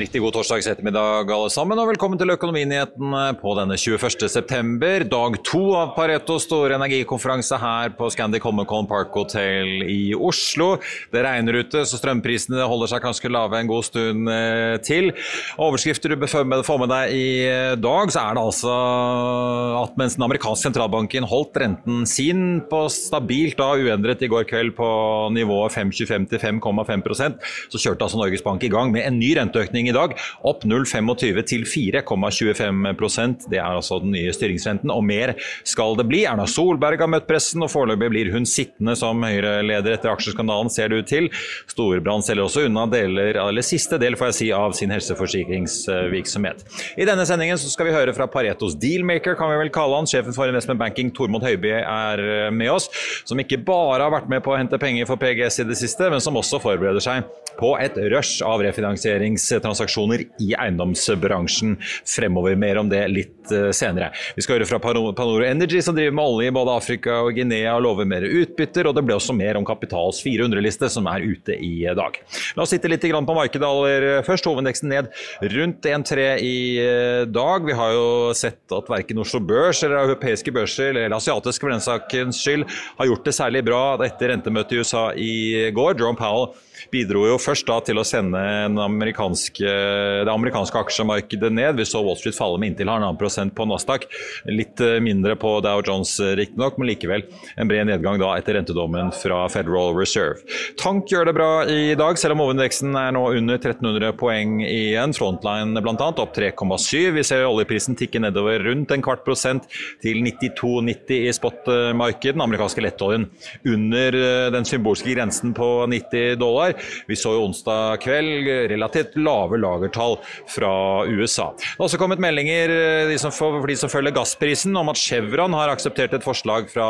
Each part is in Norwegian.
Riktig god torsdags ettermiddag alle sammen, og velkommen til Økonominyhetene på denne 21. september. Dag to av Paretos store energikonferanse her på Scandic Holmenkollen Park Hotel i Oslo. Det regner ute, så strømprisene holder seg ganske lave en god stund eh, til. Overskrifter du bør få med deg i eh, dag, så er det altså at mens den amerikanske sentralbanken holdt renten sin på stabilt da uendret i går kveld på nivået 5,25 til 5,5 så kjørte altså Norges Bank i gang med en ny renteøkning i dag, opp 0,25 til 4,25% Det er altså den nye styringsrenten, og mer skal det bli. Erna Solberg har møtt pressen, og foreløpig blir hun sittende som Høyre-leder etter aksjeskandalen, ser det ut til. Storebrand selger også unna deler, eller siste del får jeg si, av sin helseforsikringsvirksomhet. I denne sendingen skal vi høre fra Paretos dealmaker, kan vi vel kalle han. Sjefen for investment banking, Tormod Høiby, er med oss. Som ikke bare har vært med på å hente penger for PGS i det siste, men som også forbereder seg på et rush av refinansieringstransaksjoner i eiendomsbransjen fremover. Mer om det litt eh, senere. Vi skal høre fra Panoro Energy, som driver med olje i både Afrika og Guinea og lover mer utbytter. Og det ble også mer om Kapitals 400-liste, som er ute i dag. La oss sitte litt på markedet aller først. Hovedindeksen ned rundt 1,3 i eh, dag. Vi har jo sett at verken Oslo Børs eller europeiske børser, eller asiatiske for den sakens skyld, har gjort det særlig bra etter rentemøtet i USA i går. Jerome Powell bidro jo først da til å sende amerikanske, det amerikanske aksjemarkedet ned. Vi så Wall Street falle med inntil halvannen prosent på Nasdaq. Litt eh, mindre på Dow Jones eh, riktignok, men likevel en bred nedgang da etter rentedommen fra Federal Reserve. Tank gjør det bra i dag, selv om hovedindeksen er nå under 1300 poeng igjen. Frontline bl.a. opp 3,7. Vi ser oljeprisen tikke nedover rundt en kvart prosent til 92,90 i spotmarkedet. Den amerikanske lettoljen under eh, den symbolske grensen på 90 dollar. Vi så jo onsdag kveld relativt lave lagertall fra USA. Det har også kommet meldinger som, for de som følger gassprisen, om at Chevron har akseptert et forslag fra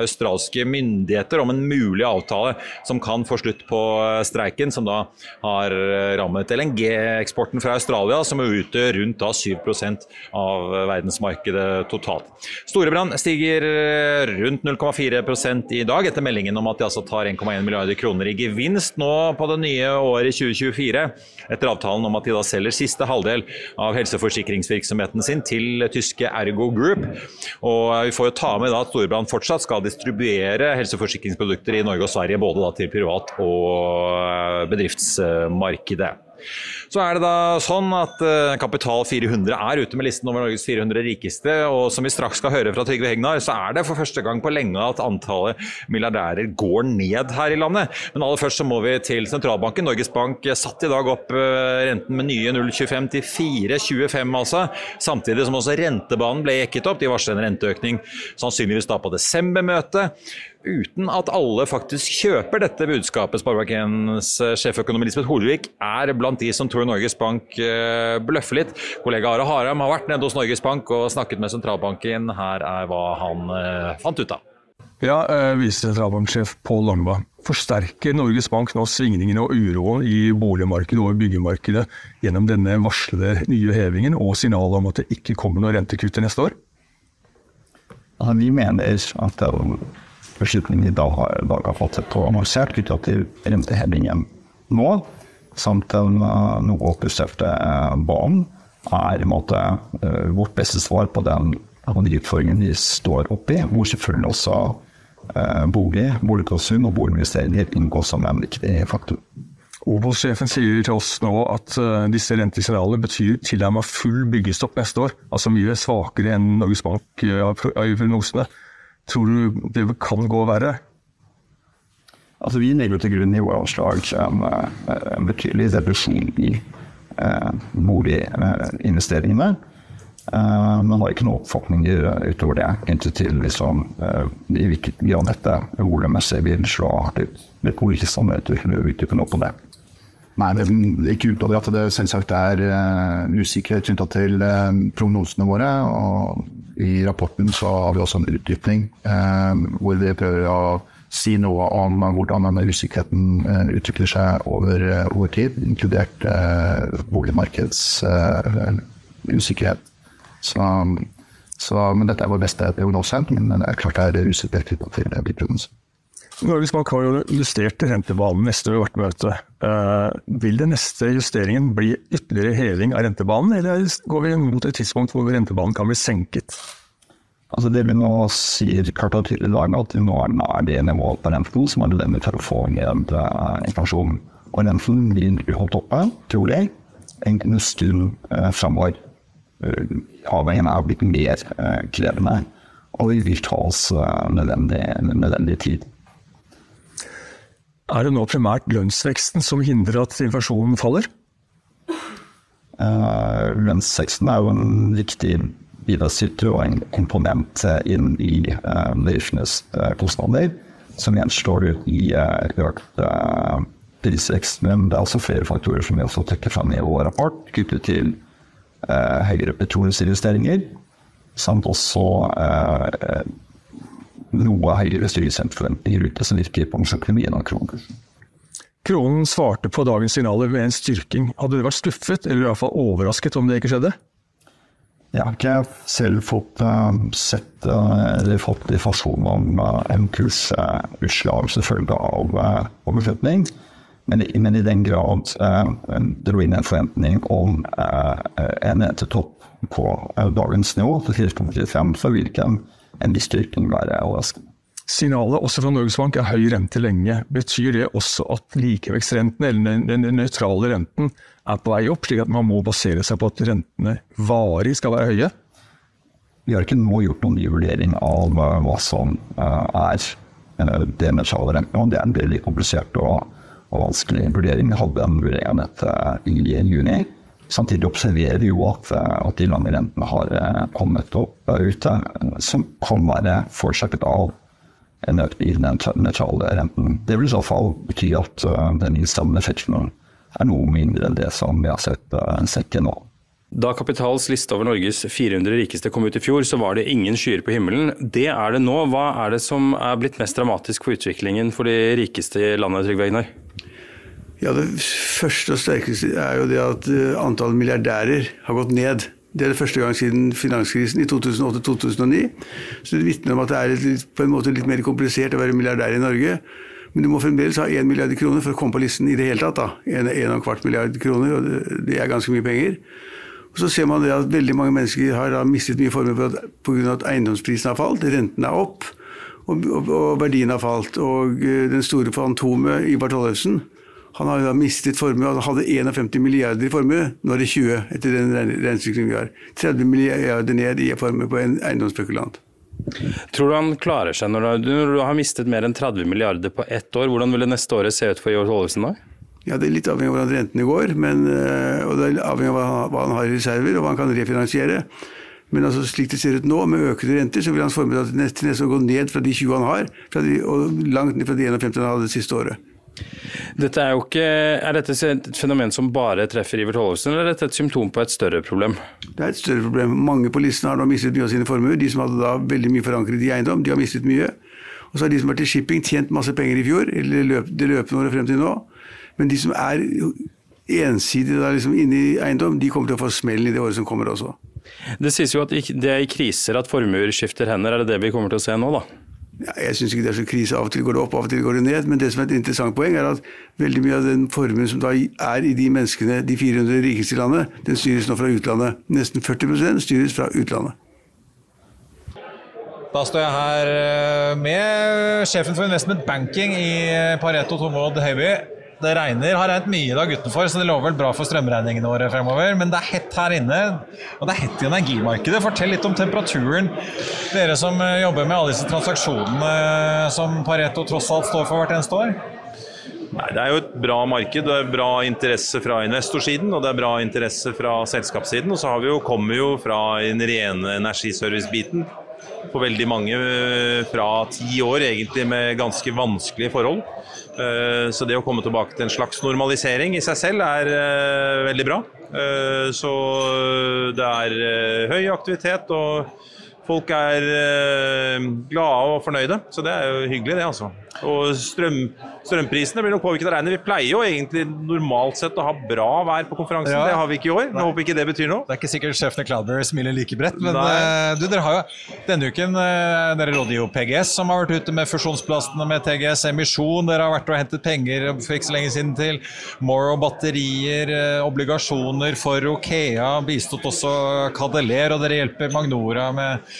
australske myndigheter om en mulig avtale som kan få slutt på streiken, som da har rammet LNG-eksporten fra Australia, som utgjør rundt da 7% av verdensmarkedet totalt. Storebrand stiger rundt 0,4% i dag, etter meldingen om at de altså tar 1,1 milliarder kroner i gevinst nå på det nye året 2024, etter avtalen om at de da selger siste halvdel av helseforsikringsvirksomheten sin til tyske Ergo Group. Og vi får jo ta med da at Storebrand fortsatt skal distribuere helseforsikringsprodukter i Norge og Sverige, både da til privat- og bedriftsmarkedet. Så er det da sånn at uh, Kapital 400 er ute med listen over Norges 400 rikeste. Og som vi straks skal høre fra Trygve Hegnar, så er det for første gang på lenge at antallet milliardærer går ned her i landet. Men aller først så må vi til sentralbanken. Norges Bank satte i dag opp uh, renten med nye 0,25 til 4,25 altså. Samtidig som også rentebanen ble jekket opp. De varsler en renteøkning sannsynligvis da på desembermøtet uten at alle faktisk kjøper dette budskapet. Sparebankens eh, sjeføkonom Elisabeth Holvik er blant de som tror Norges Bank eh, bløffer litt. Kollega Are Haram har vært nede hos Norges Bank og snakket med sentralbanken. Her er hva han eh, fant ut av. Ja, Visesentralbanksjef Pål Langba. Forsterker Norges Bank nå svingningene og uroen i boligmarkedet og byggemarkedet gjennom denne varslede nye hevingen og signalet om at det ikke kommer noe rentekutt til neste år? Ja, vi mener at det beslutningen i dag har, dag har fattet og annonsert knyttet til rentehevingen nå, samt den noe oppjusterte uh, banen, er i måte uh, vårt beste svar på den utfordringen de vi står oppi, hvor selvfølgelig også eh, bolig, boligkonsum og boliginvesteringer inngår som en viktig faktor. Obos-sjefen sier til oss nå at disse rentesignalene betyr tilnærmet full byggestopp neste år. Altså mye svakere enn Norges Bank har prognosene. Tror du det kan gå verre? Altså, vi legger til grunn i våre anslag en, en betydelig reduksjon i eh, boliginvesteringene. Eh, men har ikke noen oppfatninger utover det knyttet til liksom, eh, i hvilken grad dette volummessig vil slå hardt ut. Det politiske samarbeidet kan utdype noe på det. Nei, det er ikke det at det selvsagt er uh, usikkerhet knytta til uh, prognosene våre. og I rapporten så har vi også en utdypning uh, hvor vi prøver å si noe om hvordan denne usikkerheten utvikler seg over, over tid, inkludert boligmarkedsusikkerhet. Så, så, men dette er vår beste prognose, men det er klart det er usikkerhet knytta til byprognosen. Norges Bank har jo justert rentebanen neste ved hvert møte. Uh, vil den neste justeringen bli ytterligere heving av rentebanen, eller går vi mot et tidspunkt hvor rentebanen kan bli senket? Altså det vi nå sier klart og tydelig i dag, at nå er nær det nivået på renten som er nødvendig for å få ned uh, inflasjon. Og renten vil bli holdt oppe, jeg. en stund uh, framover. Uh, avhengig av blitt mer uh, krevende. Og vi vil ta oss uh, nødvendig, nødvendig tid. Er det nå primært lønnsveksten som hindrer at inflasjonen faller? Uh, lønnsveksten er jo en viktig bidragsyter og en komponent inn i uh, bedriftenes uh, kostnader, som gjenstår i uh, økt uh, prisvekst. Men det er også flere faktorer som vi også trekker fram i vår rapport, knyttet til høyere petroleumsinvesteringer, samt også noe høyere styringsrenteforventninger ute som virker på norsk av kronekursen. Kronen svarte på dagens signaler med en styrking. Hadde du vært skuffet, eller i hvert fall overrasket om det ikke skjedde? Jeg har ikke selv fått uh, sett uh, eller fått informasjon om uh, en kursutslag som følge av uh, beslutning. Men, men, i den grad uh, dro inn en forventning om en rentetopp på dagens nivå, til 4,45, så virker ikke en viss styrking være overraskende. Signalet også fra Norges Bank er høy rente lenge. Betyr det også at likevekstrenten, eller den, nøytrale renten, er på vei opp, slik at man må basere seg på at rentene varig skal være høye? Vi har ikke nå gjort noen ny vurdering av uh, hva som uh, er det det nøytrale renten. Det er en veldig komplisert og, og vanskelig vurdering. Vi hadde en vurdering av dette i juni. Samtidig observerer vi jo at, eh, at de lange rentene har eh, kommet opp ute, som kan være forårsaket av en økning i den nøytrale renten. Det vil i så fall bety at den innstrammende effekten er noe mindre enn det som vi har sett, sett til nå. Da Kapitals liste over Norges 400 rikeste kom ut i fjor, så var det ingen skyer på himmelen. Det er det nå. Hva er det som er blitt mest dramatisk for utviklingen for de rikeste i landet, Trygve Egnar? Ja, Det første og sterkeste er jo det at eh, antallet milliardærer har gått ned. Det er det første gang siden finanskrisen i 2008-2009. Så det vitner om at det er litt, på en måte litt mer komplisert å være milliardær i Norge. Men du må fremdeles ha 1 milliard kroner for å komme på listen i det hele tatt. da. 1,25 milliard kroner, og det er ganske mye penger. Og Så ser man det at veldig mange mennesker har mistet mye formue pga. at eiendomsprisen har falt, renten er opp, og, og, og verdien har falt. Og eh, den store fantomet Ivar Tollefsen han har mistet formue. Han hadde 51 milliarder i formue, nå er det 20 etter den regnestykket vi har. 30 milliarder ned i formue på en eiendomsspekulant. Tror du han klarer seg når du, når du, har mistet mer enn 30 milliarder på ett år? Hvordan vil det neste året se ut for Georg Tollefsen da? Ja, Det er litt avhengig av hvordan rentene går, men, eh, og det er avhengig av hva han, har i reserver og hva han kan refinansiere. Men altså, slik det ser ut nå, med økende renter, så vil hans formue til neste år gå ned fra de 20 han har, de, og langt ned fra de 51 han hadde det siste året. Dette er, jo ikke, er dette et fenomen som bare treffer Iver Tollefsen, eller er dette et symptom på et større problem? Det er et større problem. Mange på listen har nå mistet mye av sine formuer. De som hadde da veldig mye forankret i eiendom, de har mistet mye. Og så har de som har vært i shipping, tjent masse penger i fjor, eller løp, det løpende året frem til nå. Men de som er ensidig da liksom inne i eiendom, de kommer til å få smellen i det året som kommer også. Det sies jo at det er i kriser at formuer skifter hender. Er det det vi kommer til å se nå, da? Ja, jeg syns ikke det er så krise. Av og til går det opp, av og til går det ned. Men det som er et interessant poeng, er at veldig mye av den formuen som da er i de menneskene, de 400 rikeste i landet, den styres nå fra utlandet. Nesten 40% styres fra utlandet. Da står jeg her eh, med sjefen for investment banking i eh, Pareto Tomod Høiby. Det regner, har regnet mye da utenfor, så det lover vel bra for strømregningene våre fremover. Men det er hett her inne, og det er hett i energimarkedet. Fortell litt om temperaturen. Dere som eh, jobber med alle disse transaksjonene som Pareto tross alt står for hvert eneste år. Nei, Det er jo et bra marked. Det er bra interesse fra investorsiden og det er bra interesse fra selskapssiden. Og så har vi jo, kommer jo fra den rene energiservice-biten på veldig mange eh, fra ti år egentlig med ganske vanskelige forhold. Eh, så det å komme tilbake til en slags normalisering i seg selv er eh, veldig bra. Så det er høy aktivitet. og folk er glade og fornøyde. Så det er jo hyggelig, det, altså. Og strøm, strømprisene blir nok påvirket av regnet. Vi pleier jo egentlig normalt sett å ha bra vær på konferansen. Ja. Det har vi ikke i år. Jeg håper ikke det betyr noe. Det er ikke sikkert sjefene Cloudberry smiler like bredt, men uh, du, dere har jo denne uken uh, Dere råder jo PGS, som har vært ute med fusjonsplastene med TGS Emisjon. Dere har vært og hentet penger for ikke så lenge siden til Morrow batterier, uh, obligasjoner for Okea. Bistått også Cadeler, og dere hjelper Magnora med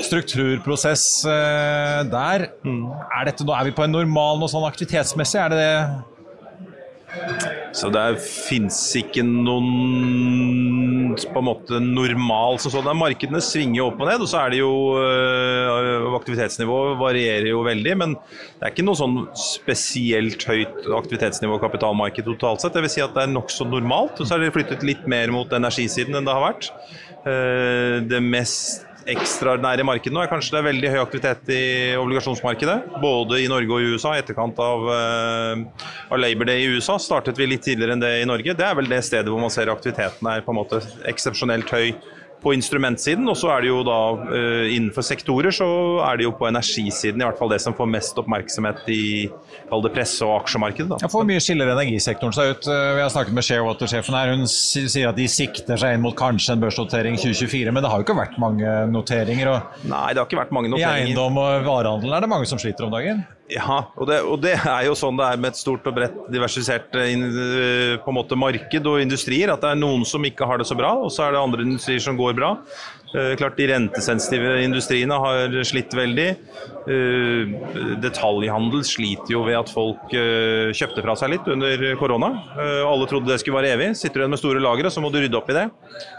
strukturprosess uh, der. Mm. Er, dette, er, vi på en normal noe sånn aktivitetsmessig? Er det det så det fins ikke noen på en måte normal som sånn. Markedene svinger opp og ned, og så er det jo øh, Aktivitetsnivået varierer jo veldig, men det er ikke noe sånn spesielt høyt aktivitetsnivå i kapitalmarkedet totalt sett. Det vil si at det er nokså normalt, og så har det flyttet litt mer mot energisiden enn det har vært. Uh, det mest ekstraordinære markedet nå er kanskje det er veldig høy aktivitet i obligasjonsmarkedet. Både i Norge og i USA. I etterkant av, uh, av Labor Day i USA startet vi litt tidligere enn det i Norge. Det er vel det stedet hvor man ser aktiviteten er på en måte eksepsjonelt høy på instrumentsiden. Og så er det jo da uh, innenfor sektorer så er det jo på energisiden i hvert fall det som får mest oppmerksomhet i kall det presse- og aksjemarkedet. Da. Hvor mye skiller energisektoren seg ut? Eh, vi har snakket med Sharewater-sjefen her. Hun sier at de sikter seg inn mot kanskje en børsnotering 2024, men det har jo ikke vært mange noteringer. Og Nei, det har ikke vært mange noteringer. I eiendom og varehandel er det mange som sliter om dagen? Ja, og det, og det, er jo sånn det er med et stort og bredt diversifisert eh, måte marked og industrier. At det er noen som ikke har det så bra, og så er det andre industrier som går bra. Eh, klart De rentesensitive industriene har slitt veldig. Eh, detaljhandel sliter jo ved at folk eh, kjøpte fra seg litt under korona. Alle trodde det skulle være evig. Sitter du igjen med store lagre, så må du rydde opp i det.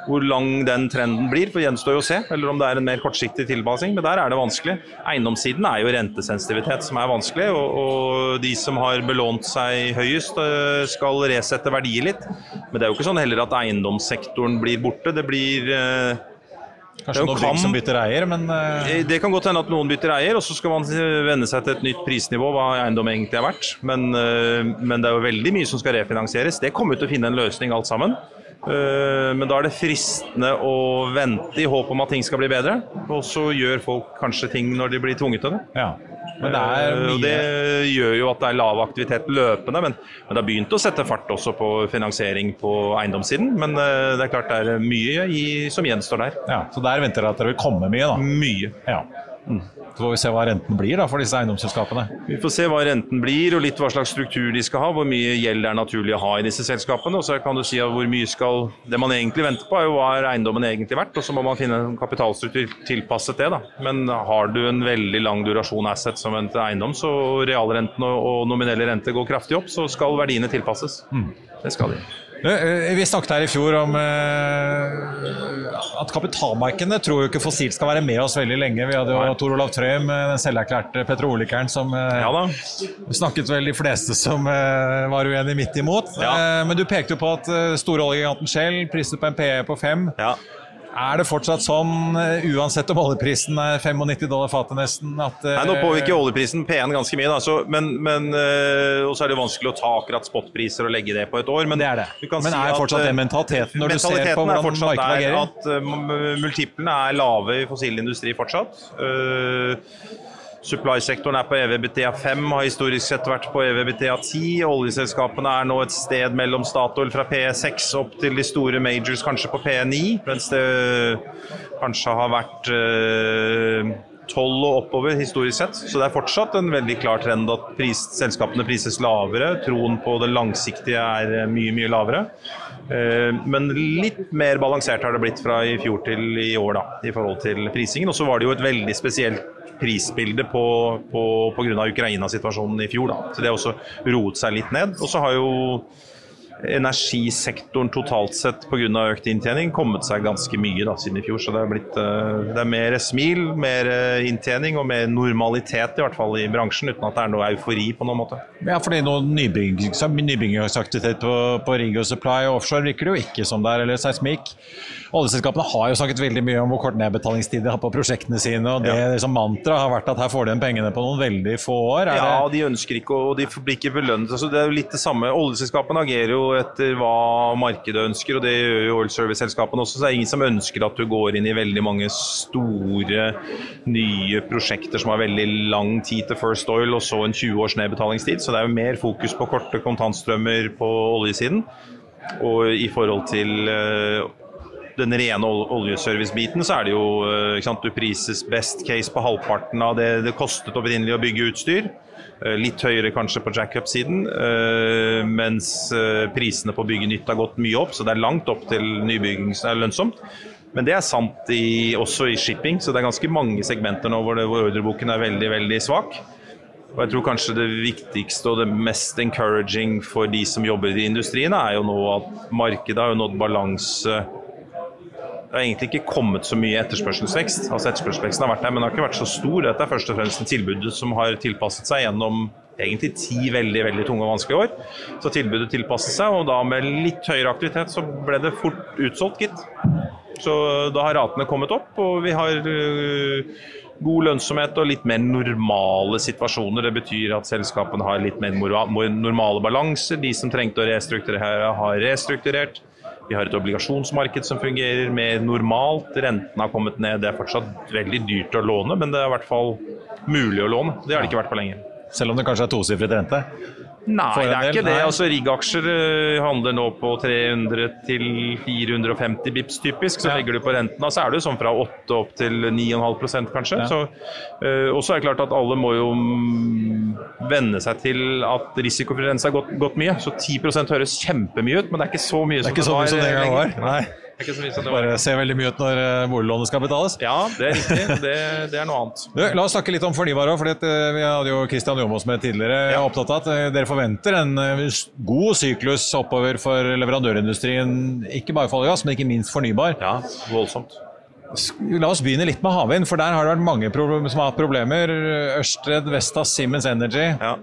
Hvor lang den trenden blir, for gjenstår jo å se. Eller om det er en mer kortsiktig tilpasning. Men der er det vanskelig. Eiendomssiden er jo rentesensitivitet som er vanskelig. Og de som har belånt seg høyest, skal resette verdier litt. Men det er jo ikke sånn heller at eiendomssektoren blir borte. Det blir Kanskje noen bygg som bytter eier, men uh... Det kan godt hende at noen bytter eier, og så skal man venne seg til et nytt prisnivå, hva eiendom egentlig er verdt. Men, uh, men det er jo veldig mye som skal refinansieres. Det kommer til å finne en løsning alt sammen. Men da er det fristende å vente i håp om at ting skal bli bedre. Og så gjør folk kanskje ting når de blir tvunget til det. Ja. Men det, er mye... det gjør jo at det er lav aktivitet løpende, men, men, det har begynt å sette fart også på finansiering på eiendomssiden. Men det er klart det er mye i, som gjenstår der. Ja, Så der venter dere at det vil komme mye, da? Mye. Ja. Mm. Så får vi se hva renten blir da for disse eiendomsselskapene. Vi får se hva renten blir og litt hva slags struktur de skal ha. Hvor mye gjeld det er naturlig å ha i disse selskapene. Og så kan du si at hvor mye skal Det man egentlig venter på, er jo hva er eiendommen egentlig verdt. Og så må man finne en kapitalstruktur tilpasset det. da. Men har du en veldig lang durasjon asset som en eiendom, så realrenten og nominelle rente går kraftig opp, så skal verdiene tilpasses. Mm. Det skal de. Eh, vi snakket her i fjor om eh, at kapitalmarkedene tror jo ikke fossilt skal være med oss veldig lenge. Vi hadde jo Tor Olav Trøim, eh, den selverklærte petrolikeren, som ja snakket vel de fleste som var uenig midt imot. Ja. Men du pekte jo på at store oljegiganten Shell priset på en PE på fem. Ja. Er det fortsatt sånn, eh, uansett om oljeprisen er 95 dollar fatet nesten at, Nei, Nå påvirker oljeprisen P1 ganske mye, da, så, men, men uh, så er det vanskelig å ta akkurat spotpriser og legge det på et år. Men, det er det. men si er fortsatt det mentaliteten når du ser på hvordan markedet agerer? At uh, multiplene er lave i fossil industri fortsatt. Uh, Supply-sektoren er på EVBTA 5, har historisk sett vært på EVBTA 10. Oljeselskapene er nå et sted mellom Statoil fra P6 opp til de store majors kanskje på P9, mens det kanskje har vært tolv 12 og oppover historisk sett. Så det er fortsatt en veldig klar trend at pris, selskapene prises lavere. Troen på det langsiktige er eh, mye, mye lavere. Eh, men litt mer balansert har det blitt fra i fjor til i år, da, i forhold til prisingen. Og så var det jo et veldig spesielt prisbilde på, på, på grunn av Ukraina-situasjonen i fjor. Da. Så det har også roet seg litt ned. Og så har jo energisektoren totalt sett pga. økt inntjening kommet seg ganske mye da, siden i fjor. Så det er, blitt, det er mer smil, mer inntjening og mer normalitet i hvert fall i bransjen, uten at det er noe eufori på noen måte. Ja, fordi noe nybyggingsaktivitet på, på rig og supply og offshore virker det jo ikke som det er, eller seismikk. Oljeselskapene har jo snakket veldig mye om hvor kort nedbetalingstid de har på prosjektene sine, og det ja. liksom, mantraet har vært at her får de pengene på noen veldig få år. ja, det... de ønsker ikke, og de blir ikke belønnet. Altså, det er jo litt det samme. Oljeselskapene agerer jo etter hva markedet ønsker, og det gjør jo oil service-selskapene også. Så det er ingen som ønsker at du går inn i veldig mange store, nye prosjekter som har veldig lang tid til First Oil, og så en 20 års nedbetalingstid. Så det er jo mer fokus på korte kontantstrømmer på oljesiden. Og i forhold til uh, den rene oljeservice-biten, så er det jo uh, sant, du prises best case på halvparten av det det kostet opprinnelig å bygge utstyr. Eh, litt høyere kanskje på jackup-siden, eh, mens eh, prisene på å bygge nytt har gått mye opp, så det er langt opp til nybygging som er lønnsomt. Men det er sant i, også i shipping, så det er ganske mange segmenter nå hvor, det, hvor ordreboken er veldig, veldig svak. Og jeg tror kanskje det viktigste og det mest encouraging for de som jobber i industrien, er jo nå at markedet har nådd balanse det har egentlig ikke kommet så mye etterspørselsvekst. Altså Etterspørselsveksten har vært der, men den har ikke vært så stor. Dette er først og fremst en tilbud som har tilpasset seg gjennom egentlig ti veldig veldig tunge og vanskelige år. Så tilbudet tilpasset seg, og da med litt høyere aktivitet så ble det fort utsolgt, gitt. Så da har ratene kommet opp, og vi har uh, god lønnsomhet og litt mer normale situasjoner. Det betyr at selskapene har litt mer normale balanser. De som trengte å restrukturere, har restrukturert. Vi har et obligasjonsmarked som fungerer mer normalt. Rentene har kommet ned. Det er fortsatt veldig dyrt å låne, men det er i hvert fall mulig å låne. Det har det ikke vært på lenge. Selv om det kanskje er tosifret rente? Nei, det er ikke det. Altså, Rigg-aksjer eh, handler nå på 300 til 450 bips typisk. Så ja. legger du på renten, så er det jo sånn fra 8 opp til 9,5 kanskje. Ja. Så, uh, og så er det klart at alle må jo venne seg til at risikofri rense har gått, gått, mye. Så 10% høres kjempemye ut, men det er ikke så mye det er ikke som det var. Som det var. gang var. Nei. Det bare ser veldig mye ut når eh, boliglånet skal betales. Ja, det er riktig. Det, det er noe annet. Du, la oss snakke litt om fornybar òg. for vi hadde jo Kristian Jomås med tidligere. Jeg er opptatt av at eh, dere forventer en god syklus oppover for leverandørindustrien. Ikke bare for olje og gass, men ikke minst fornybar. Ja, voldsomt. La oss begynne litt med havvind, for der har det vært mange som har hatt problemer. Ørsted, Vestas, Siemens Energy. Ja.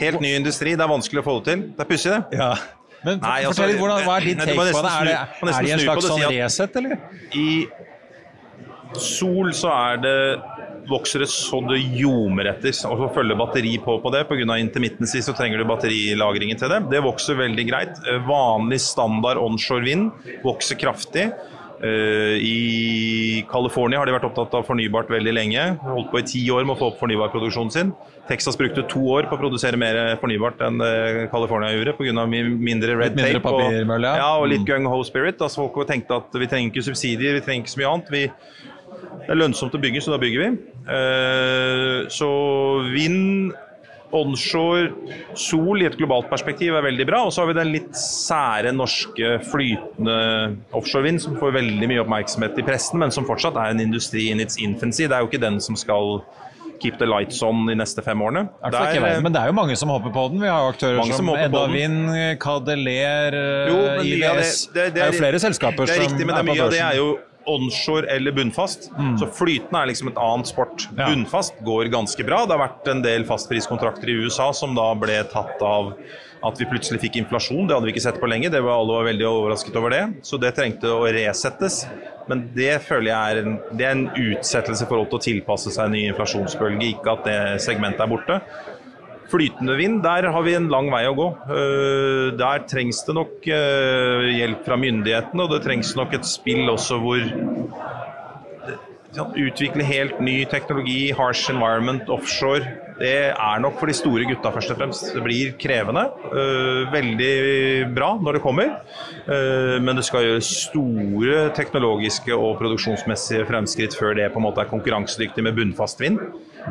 Helt ny industri, det er vanskelig å få det til. Det er pussig, det. Ja. Men Nei, altså, fortell, hvordan, Hva er din take på det? Er det, er det en slags sånn reset, eller? I Sol så er det vokser det så det ljomer etter. Og så følger batteri på på det. Pga. intermittency så trenger du batterilagringen til det. Det vokser veldig greit. Eh, vanlig standard onshore vind vokser kraftig. Uh, I California har de vært opptatt av fornybart veldig lenge. Holdt på i ti år med å få opp fornybarproduksjonen sin. Texas brukte to år på å produsere mer fornybart enn California gjorde pga. mindre red mindre tape og, ja, og litt mm. gung ho spirit. Altså, folk tenkte at vi trenger ikke subsidier, vi trenger ikke så mye annet. Vi, det er lønnsomt å bygge, så da bygger vi. Uh, så vind onshore sol i et globalt perspektiv er veldig bra. Og så har vi den litt sære norske flytende offshorevind som får veldig mye oppmerksomhet i pressen, men som fortsatt er en industri in its infancy. Det er jo ikke den som skal keep the lights on de neste fem årene. Der, men det er jo mange som hopper på den. Vi har jo aktører som, Eddavind, Cadeler, IDS. Det, det, det, det, er jo flere selskaper som er på børsen. Det er riktig, men mye av det er jo onshore eller bunnfast. Mm. Så flytende er liksom et annet sport. Ja. Bunnfast går ganske bra. Det har vært en del fastpriskontrakter i USA som da ble tatt av at vi plutselig fikk inflasjon. Det hadde vi ikke sett på lenge. Det var Alle var veldig overrasket over det. Så det trengte å resettes. Men det føler jeg er en, det er en utsettelse i forhold til å tilpasse seg en ny inflasjonsbølge, ikke at det segmentet er borte. Flytende vind, der har vi en lang vei å gå. Eh, der trengs det nok eh, hjelp fra myndighetene, og det trengs nok et spill også hvor Utvikle helt ny teknologi, harsh environment, offshore. Det er nok for de store gutta først og fremst. Det blir krevende. Uh, veldig bra når det kommer. Uh, men det skal gjøres store teknologiske og produksjonsmessige fremskritt før det på en måte er konkurransedyktig med bunnfast vind.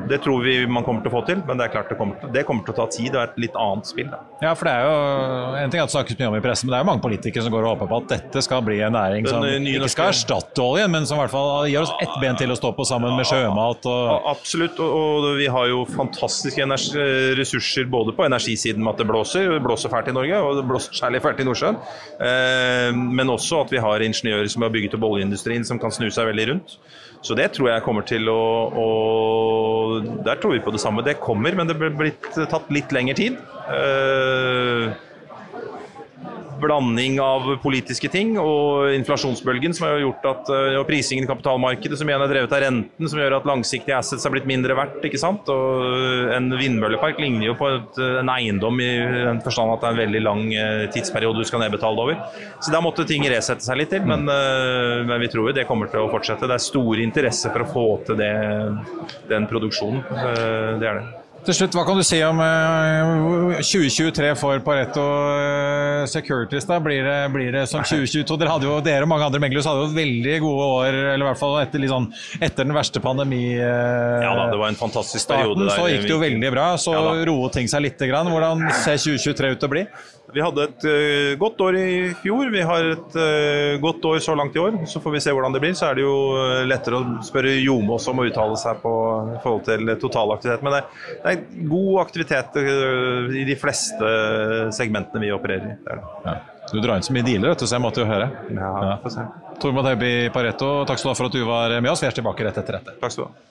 Det tror vi man kommer til å få til, men det er klart det kommer det kommer til å ta tid. Det er et litt annet spill. Da. Ja, for det er jo en ting at det snakkes mye om i pressen, men det er jo mange politikere som går og håper på at dette skal bli en næring som uh, ikke skal erstatte oljen, men som i hvert fall gir oss ett ben til å stå på sammen med sjømat. Og... Absolutt, og, og, vi har jo fantastiske ressurser både på energisiden med at det blåser, det blåser fælt i Norge, og det blåser særlig fælt i Nordsjøen. Eh, men også at vi har ingeniører som har bygget opp oljeindustrien som kan snu seg veldig rundt. Så det tror jeg kommer til å, å Der tror vi på det samme. Det kommer, men det blir blitt tatt litt lengre tid. Blanding av politiske ting og inflasjonsbølgen som har gjort at, eh, og prisingen i kapitalmarkedet som igjen er drevet av renten, som gjør at langsiktige assets har blitt mindre verdt. ikke sant? Og En vindmøllepark ligner jo på et, en eiendom i den forstand at det er en veldig lang eh, tidsperiode du skal nedbetale det over. Så der måtte ting resette seg litt til, men, eh, men vi tror jo det kommer til å fortsette. Det er store interesse for å få til det, den produksjonen. Det er det. Til slutt, Hva kan du si om 2023 eh, for Pareto eh, Securities? da? Blir det, blir det som 2022? Dere, jo, dere og mange andre meglere hadde jo veldig gode år, eller i hvert fall etter, sånn, etter den verste pandemi... Eh, ja da, det var en fantastisk periode. Starten, så gikk det jo veldig bra. Så ja, roet ting seg litt. Hvordan ser 2023 ut til å bli? Vi hadde et uh, godt år i fjor. Vi har et uh, godt år så langt i år. Så får vi se hvordan det blir. Så er det jo uh, lettere å spørre Jomås om å uttale seg på i forhold til totalaktivitet. Men det, det er god aktivitet i de fleste segmentene vi opererer i. Det det. Ja. Du drar inn så mye dealer, vet du, så jeg måtte jo høre. Ja, ja. Tormod Heby Pareto, takk skal du ha for at du var med oss. Vi er tilbake rett etter dette. Takk skal du ha.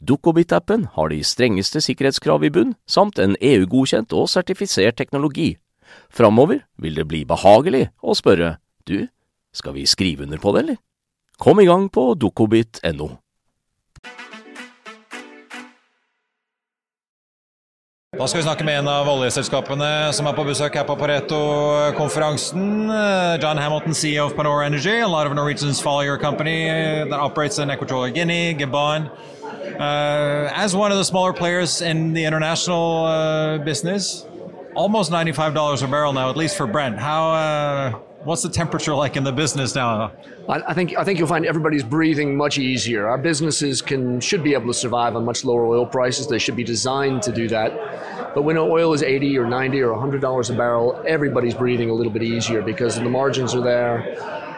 Dukkobit-appen har de strengeste sikkerhetskrav i bunn, samt en EU-godkjent og sertifisert teknologi. Framover vil det bli behagelig å spørre du, skal vi skrive under på det, eller? Kom i gang på dukkobit.no. Da skal vi snakke med en av oljeselskapene som er på besøk her på Pareto-konferansen. John Hamilton, CEO of Panora Energy. A lot of Norwegians follow your company that operates in Equatorial Guinea, Gabon. Uh, as one of the smaller players in the international uh, business, almost $95 a barrel now, at least for Brent. How, uh, what's the temperature like in the business now? I, I, think I think you'll find everybody's breathing much easier. Our businesses can should be able to survive on much lower oil prices. They should be designed to do that. But when oil is 80 or 90 or 100 dollars a barrel, everybody's breathing a little bit easier because the margins are there.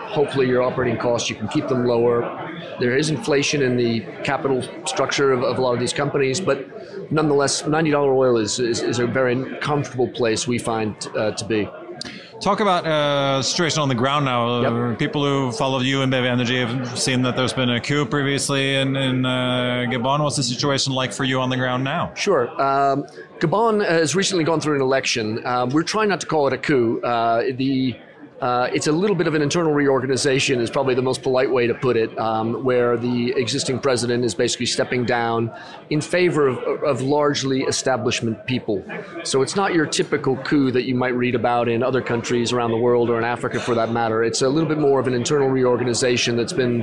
Hopefully, your operating costs you can keep them lower There is inflation in the capital structure of, of a lot of these companies, but nonetheless, $90 oil is, is, is a very comfortable place we find uh, to be. Talk about uh, situation on the ground now. Yep. People who follow you and BEV Energy have seen that there's been a coup previously in, in uh, Gabon. What's the situation like for you on the ground now? Sure. Um, Gabon has recently gone through an election. Uh, we're trying not to call it a coup. Uh, the uh, it's a little bit of an internal reorganization, is probably the most polite way to put it, um, where the existing president is basically stepping down in favor of, of, largely establishment people. So it's not your typical coup that you might read about in other countries around the world or in Africa for that matter. It's a little bit more of an internal reorganization that's been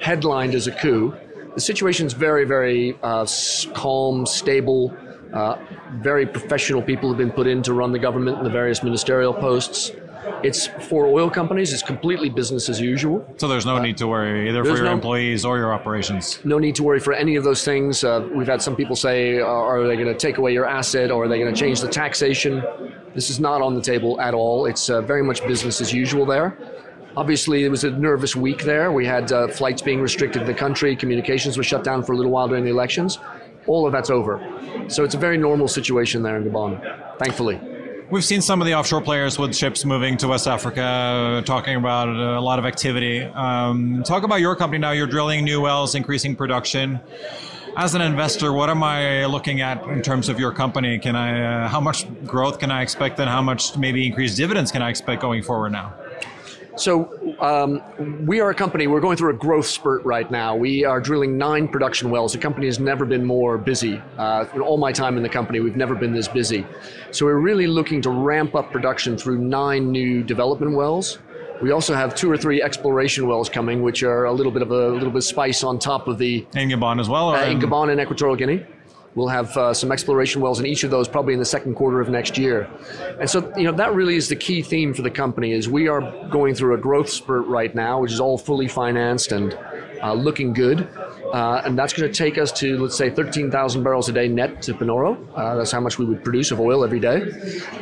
headlined as a coup. The situation's very, very uh, calm, stable. Uh, very professional people have been put in to run the government in the various ministerial posts. It's for oil companies. It's completely business as usual. So there's no uh, need to worry either for your no, employees or your operations. No need to worry for any of those things. Uh, we've had some people say, uh, "Are they going to take away your asset, or are they going to change the taxation?" This is not on the table at all. It's uh, very much business as usual there. Obviously, it was a nervous week there. We had uh, flights being restricted in the country. Communications were shut down for a little while during the elections. All of that's over. So it's a very normal situation there in Gabon, thankfully. We've seen some of the offshore players with ships moving to West Africa, talking about a lot of activity. Um, talk about your company now. You're drilling new wells, increasing production. As an investor, what am I looking at in terms of your company? Can I, uh, how much growth can I expect, and how much maybe increased dividends can I expect going forward now? So um, we are a company. We're going through a growth spurt right now. We are drilling nine production wells. The company has never been more busy. Uh, in all my time in the company, we've never been this busy. So we're really looking to ramp up production through nine new development wells. We also have two or three exploration wells coming, which are a little bit of a, little bit of spice on top of the in Gabon as well. Uh, in Gabon and Equatorial Guinea. We'll have uh, some exploration wells in each of those probably in the second quarter of next year. And so, you know, that really is the key theme for the company is we are going through a growth spurt right now, which is all fully financed and uh, looking good. Uh, and that's going to take us to, let's say, 13,000 barrels a day net to Panoro. Uh, that's how much we would produce of oil every day.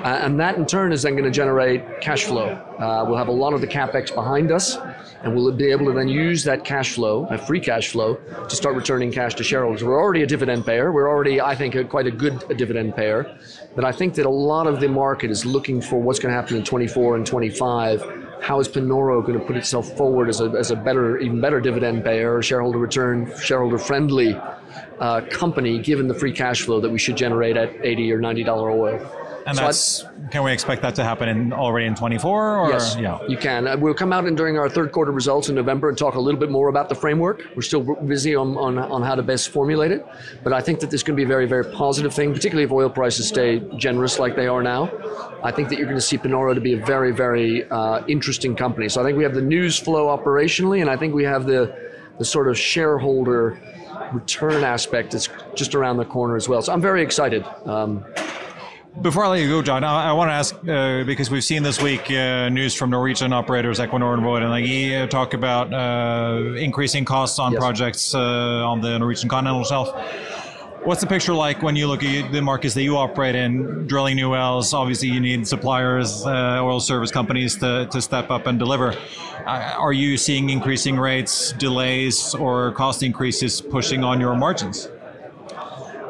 Uh, and that in turn is then going to generate cash flow. Uh, we'll have a lot of the capex behind us and we'll be able to then use that cash flow, that free cash flow, to start returning cash to shareholders. We're already a dividend payer. We're already, I think, a, quite a good a dividend payer. But I think that a lot of the market is looking for what's going to happen in 24 and 25. How is Panoro going to put itself forward as a, as a better, even better dividend payer, shareholder return, shareholder friendly uh, company, given the free cash flow that we should generate at 80 or 90 dollar oil? And so that's can we expect that to happen in already in 24? Or, yes, yeah. you can. Uh, we'll come out and during our third quarter results in November and talk a little bit more about the framework. We're still busy on, on, on how to best formulate it, but I think that this can be a very very positive thing, particularly if oil prices stay generous like they are now. I think that you're going to see Panoro to be a very very uh, interesting company. So I think we have the news flow operationally, and I think we have the the sort of shareholder return aspect is just around the corner as well. So I'm very excited. Um, before I let you go, John, I, I want to ask uh, because we've seen this week uh, news from Norwegian operators Equinor and Vår Energi uh, talk about uh, increasing costs on yes. projects uh, on the Norwegian continental shelf. What's the picture like when you look at the markets that you operate in, drilling new wells? Obviously, you need suppliers, uh, oil service companies to, to step up and deliver. are you seeing increasing rates, delays, or cost increases pushing on your margins?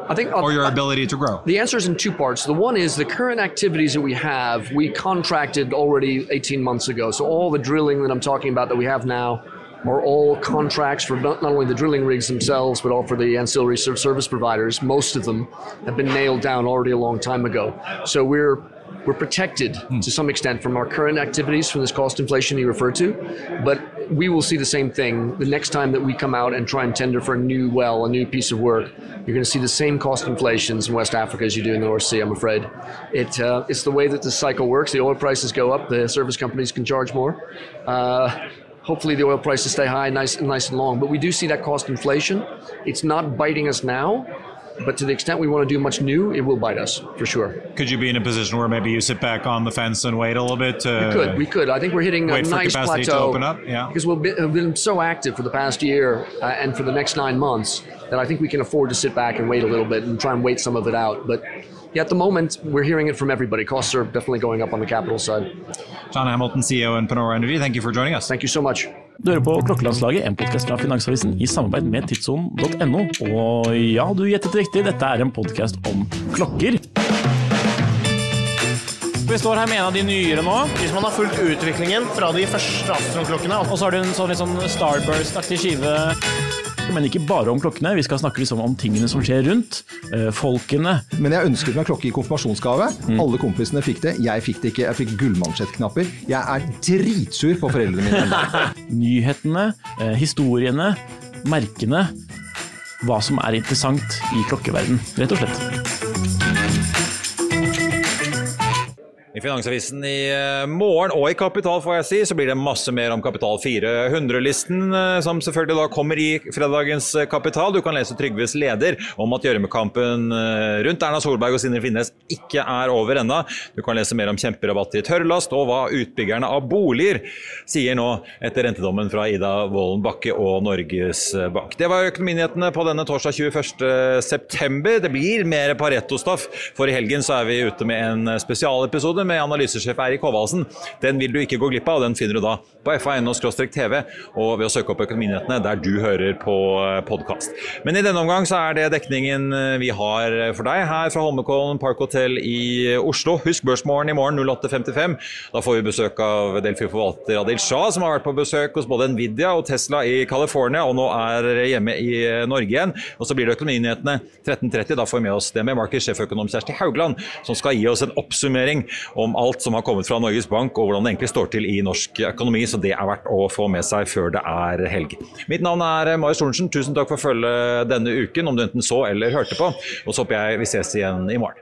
I think, uh, or your ability to grow? The answer is in two parts. The one is the current activities that we have, we contracted already 18 months ago. So all the drilling that I'm talking about that we have now are all contracts for not, only the drilling rigs themselves, but all for the ancillary service providers. Most of them have been nailed down already a long time ago. So we're we're protected hmm. to some extent from our current activities from this cost inflation you referred to, but we will see the same thing the next time that we come out and try and tender for a new well, a new piece of work. You're going to see the same cost inflations in West Africa as you do in the North Sea. I'm afraid it uh, it's the way that the cycle works. The oil prices go up, the service companies can charge more. Uh, hopefully the oil prices stay high, nice and nice and long. But we do see that cost inflation. It's not biting us now but to the extent we want to do much new, it will bite us for sure. Could you be in a position where maybe you sit back on the fence and wait a little bit? To we could. We could. I think we're hitting a nice plateau. To open up. Yeah. Because we've been, we've been so active for the past year uh, and for the next nine months that I think we can afford to sit back and wait a little bit and try and wait some of it out. But yeah, at the moment, we're hearing it from everybody. Costs are definitely going up on the capital side. John Hamilton, CEO and Panora Energy, thank you for joining us. Thank you so much. Du hører på Klokkelandslaget, en podkast fra Finansavisen i samarbeid med tidssonen.no. Og ja, du gjettet riktig, dette er en podkast om klokker. Vi står her med en av de nyere nå. Hvis man har fulgt utviklingen fra de første astronklokkene, Og så har du en sånn litt sånn Starburst-aktig skive. Men ikke bare om klokkene, vi skal snakke liksom om tingene som skjer rundt. eh, folkene. Men jeg ønsket meg klokke i konfirmasjonsgave. Alle kompisene fikk det. Jeg fikk det ikke. Jeg fikk gullmansjettknapper. Jeg er dritsur på foreldrene mine. Nyhetene, eh, historiene, merkene. Hva som er interessant i klokkeverden, rett og slett. I Finansavisen i eh, morgen, og i Kapital får jeg si, så blir det masse mer om Kapital 400-listen, eh, som selvfølgelig da kommer i fredagens eh, Kapital. Du kan lese Trygves leder om at gjørmekampen rundt Erna Solberg og Sindre Finnes ikke er over ennå. Du kan lese mer om kjemperabatt i tørrlast, og hva utbyggerne av boliger sier nå etter rentedommen fra Ida Wolden Bakke og Norges Bank. Det var økonominyhetene på denne torsdag 21.9. Det blir mer Pareto-stoff, for i helgen så er vi ute med en spesialepisode med analysesjef Eirik Håvaldsen. Den vil du ikke gå glipp av, den finner du da på fa.no-tv og ved å søke opp Økonominyhetene der du hører på podkast. Men i denne omgang så er det dekningen vi har for deg her fra Holmenkollen Park Hotel i Oslo. Husk Børsmorgen i morgen 08.55. Da får vi besøk av Delfi forvalter Adil Shah, som har vært på besøk hos både Nvidia og Tesla i California, og nå er hjemme i Norge igjen. Og så blir det Økonominyhetene 13.30. Da får vi med oss det med Markets sjeføkonom Kjersti Haugland, som skal gi oss en oppsummering om alt som har kommet fra Norges Bank og hvordan det egentlig står til i norsk økonomi. Så det er verdt å få med seg før det er helg. Mitt navn er Marius Thorensen. Tusen takk for følget denne uken, om du enten så eller hørte på. Og så håper jeg vi ses igjen i morgen.